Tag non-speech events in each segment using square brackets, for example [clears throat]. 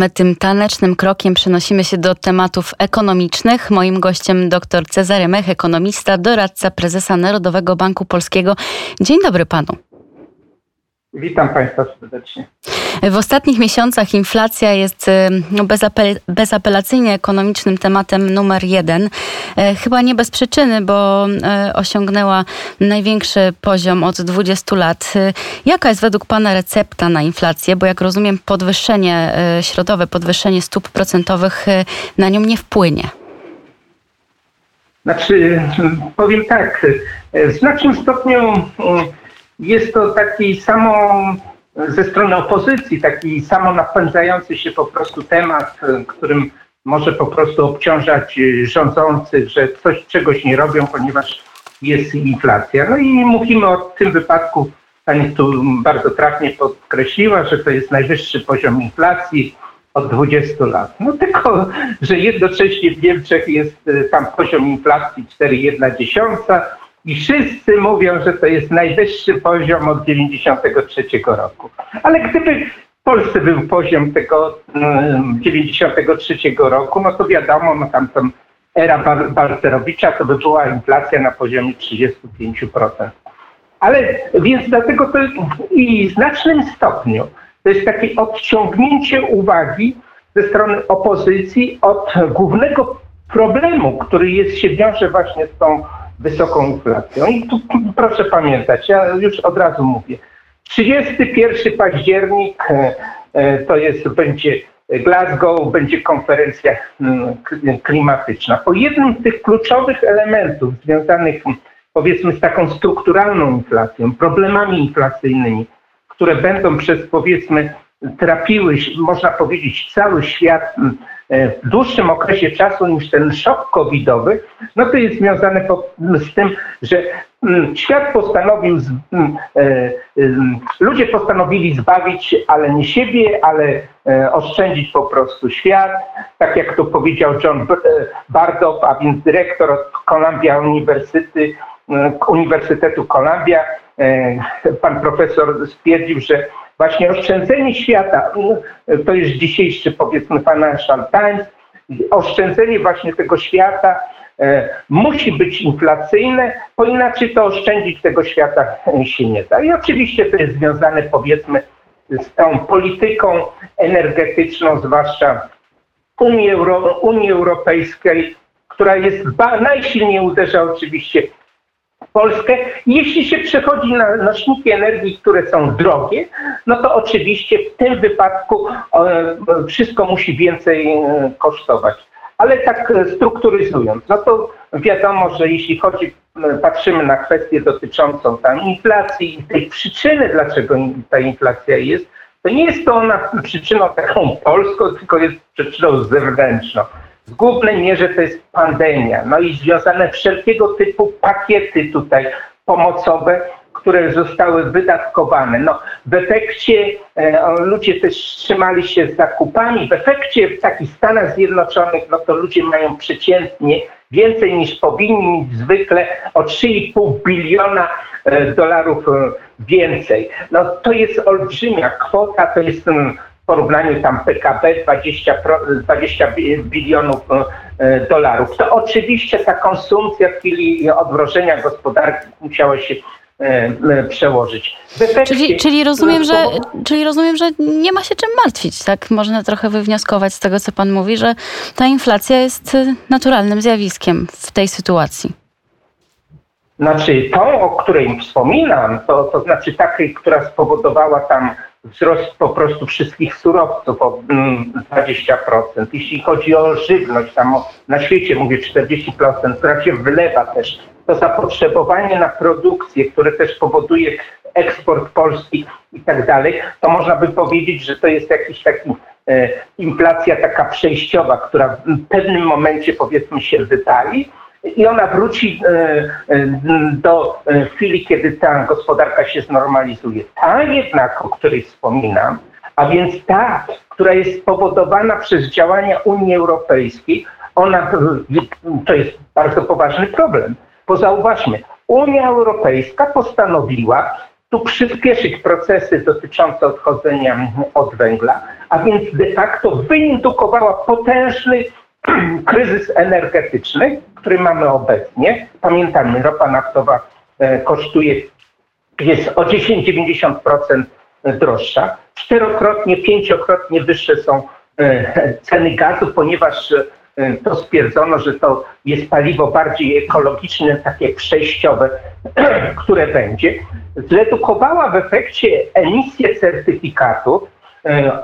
My tym tanecznym krokiem przenosimy się do tematów ekonomicznych. Moim gościem dr Cezary Mech, ekonomista, doradca prezesa Narodowego Banku Polskiego. Dzień dobry panu. Witam Państwa serdecznie. W ostatnich miesiącach inflacja jest y, no, bezapel bezapelacyjnie ekonomicznym tematem numer jeden. E, chyba nie bez przyczyny, bo e, osiągnęła największy poziom od 20 lat. E, jaka jest według Pana recepta na inflację? Bo jak rozumiem, podwyższenie środowe, podwyższenie stóp procentowych na nią nie wpłynie. Znaczy, powiem tak, w znacznym stopniu jest to taki samo ze strony opozycji, taki samo napędzający się po prostu temat, którym może po prostu obciążać rządzących, że coś czegoś nie robią, ponieważ jest inflacja. No i mówimy o tym wypadku, pani tu bardzo trafnie podkreśliła, że to jest najwyższy poziom inflacji od 20 lat. No tylko, że jednocześnie w Niemczech jest tam poziom inflacji 4,1, i wszyscy mówią, że to jest najwyższy poziom od 93 roku. Ale gdyby w Polsce był poziom tego 93 mm, roku, no to wiadomo, no tam tam era Balcerowicza to by była inflacja na poziomie 35%. Ale więc dlatego to i w znacznym stopniu to jest takie odciągnięcie uwagi ze strony opozycji od głównego problemu, który jest, się wiąże właśnie z tą wysoką inflacją. I tu proszę pamiętać, ja już od razu mówię. 31 październik e, e, to jest, będzie Glasgow, będzie konferencja mm, klimatyczna. O jednym z tych kluczowych elementów związanych powiedzmy z taką strukturalną inflacją, problemami inflacyjnymi, które będą przez powiedzmy trapiły, można powiedzieć, cały świat e, w dłuższym okresie czasu niż ten szok covidowy, no to jest związane z tym, że świat postanowił, e, ludzie postanowili zbawić, ale nie siebie, ale e, oszczędzić po prostu świat. Tak jak to powiedział John Bardow, a więc dyrektor Columbia Uniwersytetu, Uniwersytetu Columbia, pan profesor stwierdził, że właśnie oszczędzenie świata, no, to jest dzisiejszy powiedzmy Financial Times, oszczędzenie właśnie tego świata e, musi być inflacyjne, bo inaczej to oszczędzić tego świata się nie da. I oczywiście to jest związane powiedzmy z tą polityką energetyczną, zwłaszcza Unii, Euro, Unii Europejskiej, która jest najsilniej uderza oczywiście Polskę. Jeśli się przechodzi na nośniki energii, które są drogie, no to oczywiście w tym wypadku e, wszystko musi więcej e, kosztować. Ale tak strukturyzując, no to wiadomo, że jeśli chodzi, e, patrzymy na kwestię dotyczącą tam inflacji i tej przyczyny, dlaczego ta inflacja jest, to nie jest to ona przyczyną taką polską, tylko jest przyczyną zewnętrzną. W głównej mierze to jest pandemia, no i związane wszelkiego typu pakiety tutaj pomocowe, które zostały wydatkowane. No, w efekcie e, ludzie też trzymali się z zakupami. W efekcie w takich Stanach Zjednoczonych, no to ludzie mają przeciętnie więcej niż powinni mieć zwykle o 3,5 biliona e, dolarów e, więcej. No to jest olbrzymia kwota, to jest mm, porównaniu tam PKB 20, 20 bilionów e, dolarów. To oczywiście ta konsumpcja w chwili odmrożenia gospodarki musiała się e, przełożyć. Efekcie, czyli, czyli, rozumiem, że, czyli rozumiem, że nie ma się czym martwić, tak? Można trochę wywnioskować z tego, co pan mówi, że ta inflacja jest naturalnym zjawiskiem w tej sytuacji. Znaczy tą, o której wspominam, to, to znaczy takiej, która spowodowała tam wzrost po prostu wszystkich surowców o 20%. Mm, Jeśli chodzi o żywność, tam na świecie mówię 40%, która się wlewa też, to zapotrzebowanie na produkcję, które też powoduje eksport polski i tak dalej, to można by powiedzieć, że to jest jakiś taki e, inflacja taka przejściowa, która w pewnym momencie powiedzmy się wypali, i ona wróci e, e, do e, chwili, kiedy ta gospodarka się znormalizuje. Ta jednak, o której wspominam, a więc ta, która jest spowodowana przez działania Unii Europejskiej, ona to jest bardzo poważny problem. Bo zauważmy, Unia Europejska postanowiła tu przyspieszyć procesy dotyczące odchodzenia od węgla, a więc de facto wyindukowała potężny [clears throat] kryzys energetyczny, który mamy obecnie. Pamiętamy, ropa naftowa e, kosztuje, jest o 10-90% droższa. Czterokrotnie, pięciokrotnie wyższe są e, ceny gazu, ponieważ e, to stwierdzono, że to jest paliwo bardziej ekologiczne, takie przejściowe, [clears throat] które będzie. Zredukowała w efekcie emisję certyfikatów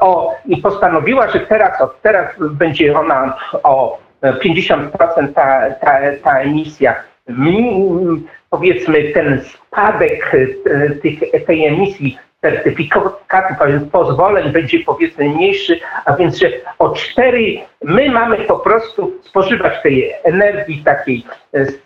o, i postanowiła, że teraz, od teraz będzie ona o 50% ta, ta, ta emisja, powiedzmy ten spadek e, tych, tej emisji certyfikatów, pozwoleń będzie powiedzmy mniejszy, a więc że o 4 my mamy po prostu spożywać tej energii takiej z,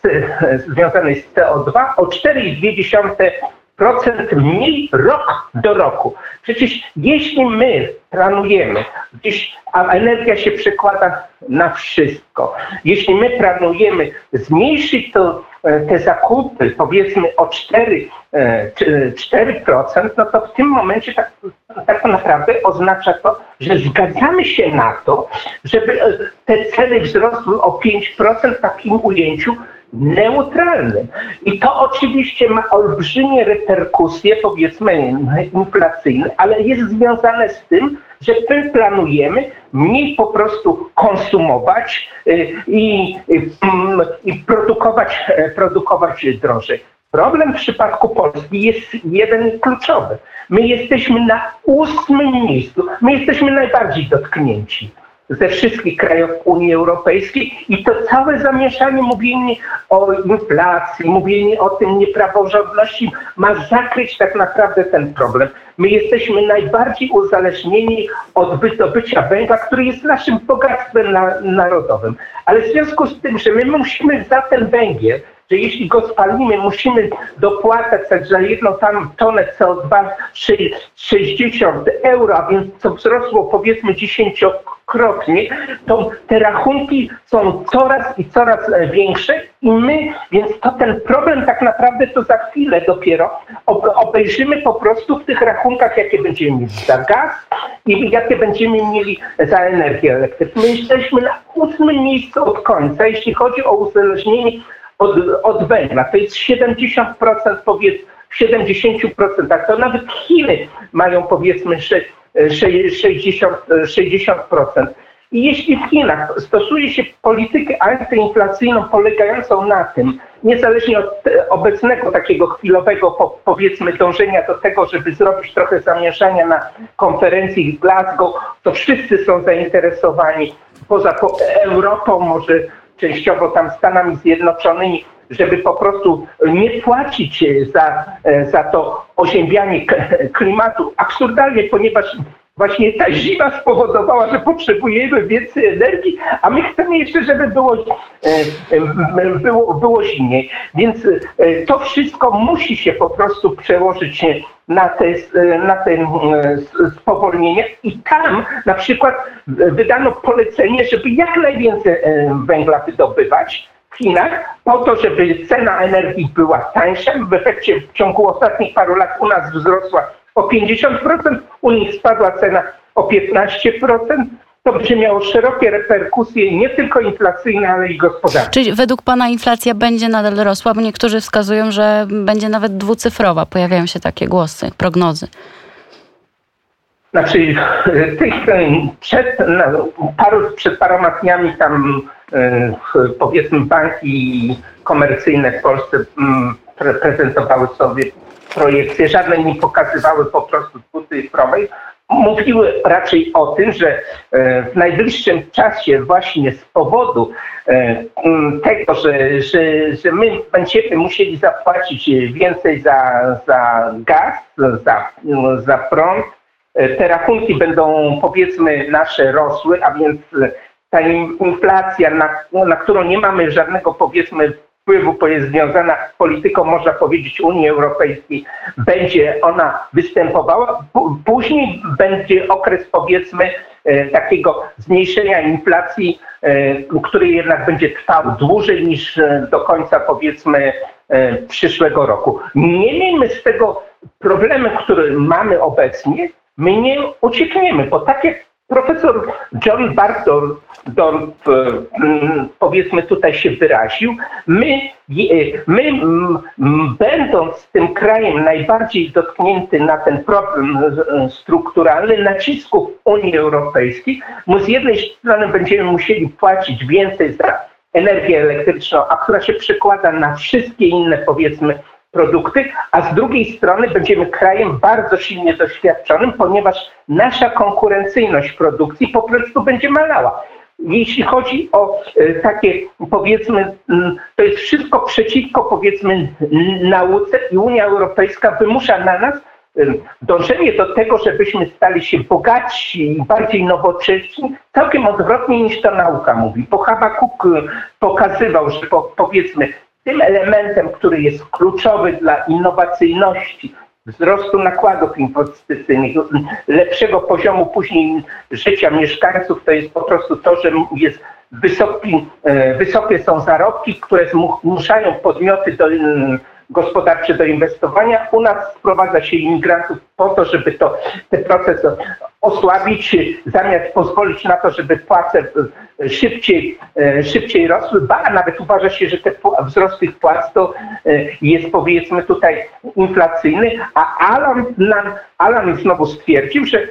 związanej z CO2 o 4,2 procent mniej rok do roku. Przecież jeśli my planujemy, gdzieś, a energia się przekłada na wszystko, jeśli my planujemy zmniejszyć to, e, te zakupy powiedzmy o 4, 4% e, no to w tym momencie tak, tak naprawdę oznacza to, że zgadzamy się na to, żeby e, te ceny wzrosły o 5% w takim ujęciu, neutralnym. I to oczywiście ma olbrzymie reperkusje, powiedzmy, inflacyjne, ale jest związane z tym, że my planujemy mniej po prostu konsumować y, i, i, mm, i produkować, e, produkować drożej. Problem w przypadku Polski jest jeden kluczowy. My jesteśmy na ósmym miejscu. My jesteśmy najbardziej dotknięci ze wszystkich krajów Unii Europejskiej i to całe zamieszanie, mówienie o inflacji, mówienie o tym niepraworządności ma zakryć tak naprawdę ten problem. My jesteśmy najbardziej uzależnieni od wydobycia węgla, który jest naszym bogactwem na, narodowym. Ale w związku z tym, że my musimy za ten węgiel że jeśli go spalimy, musimy dopłacać za jedną tam tonę CO2 60 euro, a więc co wzrosło powiedzmy 10 krotnie, to te rachunki są coraz i coraz e, większe i my, więc to ten problem tak naprawdę to za chwilę dopiero obejrzymy po prostu w tych rachunkach, jakie będziemy mieli za gaz i jakie będziemy mieli za energię elektryczną. My jesteśmy na ósmym miejscu od końca, jeśli chodzi o uzależnienie od, od węgla. To jest 70% powiedzmy, 70%, tak to nawet Chiny mają powiedzmy 60, 60%. I jeśli w Chinach stosuje się politykę antyinflacyjną polegającą na tym, niezależnie od obecnego takiego chwilowego po, powiedzmy dążenia do tego, żeby zrobić trochę zamieszania na konferencji w Glasgow, to wszyscy są zainteresowani poza Europą, może częściowo tam Stanami Zjednoczonymi, żeby po prostu nie płacić za, za to oziębianie klimatu. Absurdalnie, ponieważ właśnie ta zima spowodowała, że potrzebujemy więcej energii, a my chcemy jeszcze, żeby było, e, było, było zimniej. Więc e, to wszystko musi się po prostu przełożyć na te, na te spowolnienia i tam na przykład wydano polecenie, żeby jak najwięcej e, węgla wydobywać w Chinach, po to, żeby cena energii była tańsza. W efekcie w ciągu ostatnich paru lat u nas wzrosła o 50%, u nich spadła cena o 15%. To będzie miało szerokie reperkusje, nie tylko inflacyjne, ale i gospodarcze. Czyli według Pana inflacja będzie nadal rosła, bo niektórzy wskazują, że będzie nawet dwucyfrowa. Pojawiają się takie głosy, prognozy. Znaczy, tych przed, paru, przed paroma dniami tam e, powiedzmy banki komercyjne w Polsce mm, prezentowały sobie projekcje, żadne nie pokazywały po prostu dwucyfrowej, mówiły raczej o tym, że e, w najbliższym czasie właśnie z powodu e, tego, że, że, że my będziemy musieli zapłacić więcej za, za gaz, za, za prąd, e, te rachunki będą powiedzmy nasze rosły, a więc ta inflacja, na, na którą nie mamy żadnego powiedzmy wpływu, bo jest związana z polityką, można powiedzieć, Unii Europejskiej, będzie ona występowała. Później będzie okres, powiedzmy, e, takiego zmniejszenia inflacji, e, który jednak będzie trwał dłużej niż e, do końca, powiedzmy, przyszłego roku. Nie miejmy z tego problemy, które mamy obecnie, my nie uciekniemy, bo tak jak profesor John Bartol powiedzmy tutaj się wyraził, my, my będąc tym krajem najbardziej dotknięty na ten problem strukturalny nacisków Unii Europejskiej, my z jednej strony będziemy musieli płacić więcej za energię elektryczną, a która się przekłada na wszystkie inne powiedzmy produkty, a z drugiej strony będziemy krajem bardzo silnie doświadczonym, ponieważ nasza konkurencyjność produkcji po prostu będzie malała. Jeśli chodzi o e, takie, powiedzmy, to jest wszystko przeciwko, powiedzmy, nauce i Unia Europejska wymusza na nas dążenie do tego, żebyśmy stali się bogatsi i bardziej nowocześni, całkiem odwrotnie niż to nauka mówi. Bo Habakuk e, pokazywał, że po, powiedzmy tym elementem, który jest kluczowy dla innowacyjności, wzrostu nakładów inwestycyjnych, lepszego poziomu później życia mieszkańców, to jest po prostu to, że jest wysoki, e, wysokie są zarobki, które zmuszają podmioty do, gospodarcze do inwestowania. U nas sprowadza się imigrantów po to, żeby to, ten proces osłabić, zamiast pozwolić na to, żeby płace szybciej, e, szybciej rosły, ba, nawet uważa się, że ten wzrost tych płac to e, jest powiedzmy tutaj inflacyjny, a Alan, Alan znowu stwierdził, że e,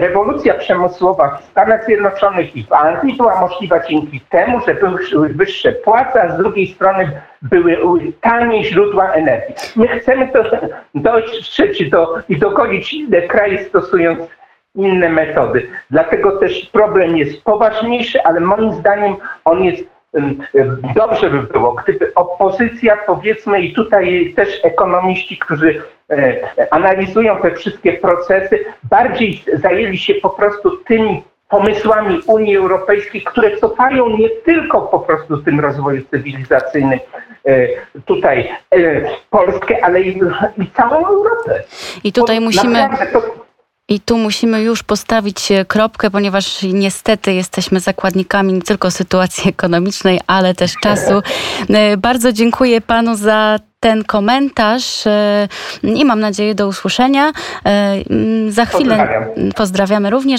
rewolucja przemysłowa w Stanach Zjednoczonych i w Anglii była możliwa dzięki temu, że były wyższe płace, a z drugiej strony były tanie źródła energii. My chcemy to [laughs] dojść do, i dogonić inne kraje stosując inne metody. Dlatego też problem jest poważniejszy, ale moim zdaniem on jest Dobrze by było, gdyby opozycja, powiedzmy, i tutaj też ekonomiści, którzy e, analizują te wszystkie procesy, bardziej zajęli się po prostu tymi pomysłami Unii Europejskiej, które cofają nie tylko po prostu w tym rozwoju cywilizacyjnym e, tutaj e, Polskę, ale i, i całą Europę. I tutaj Bo musimy... I tu musimy już postawić e, kropkę, ponieważ niestety jesteśmy zakładnikami nie tylko sytuacji [laughs] ekonomicznej, ale też czasu. Bardzo dziękuję panu za ten komentarz i mam nadzieję do usłyszenia. Za chwilę pozdrawiamy również.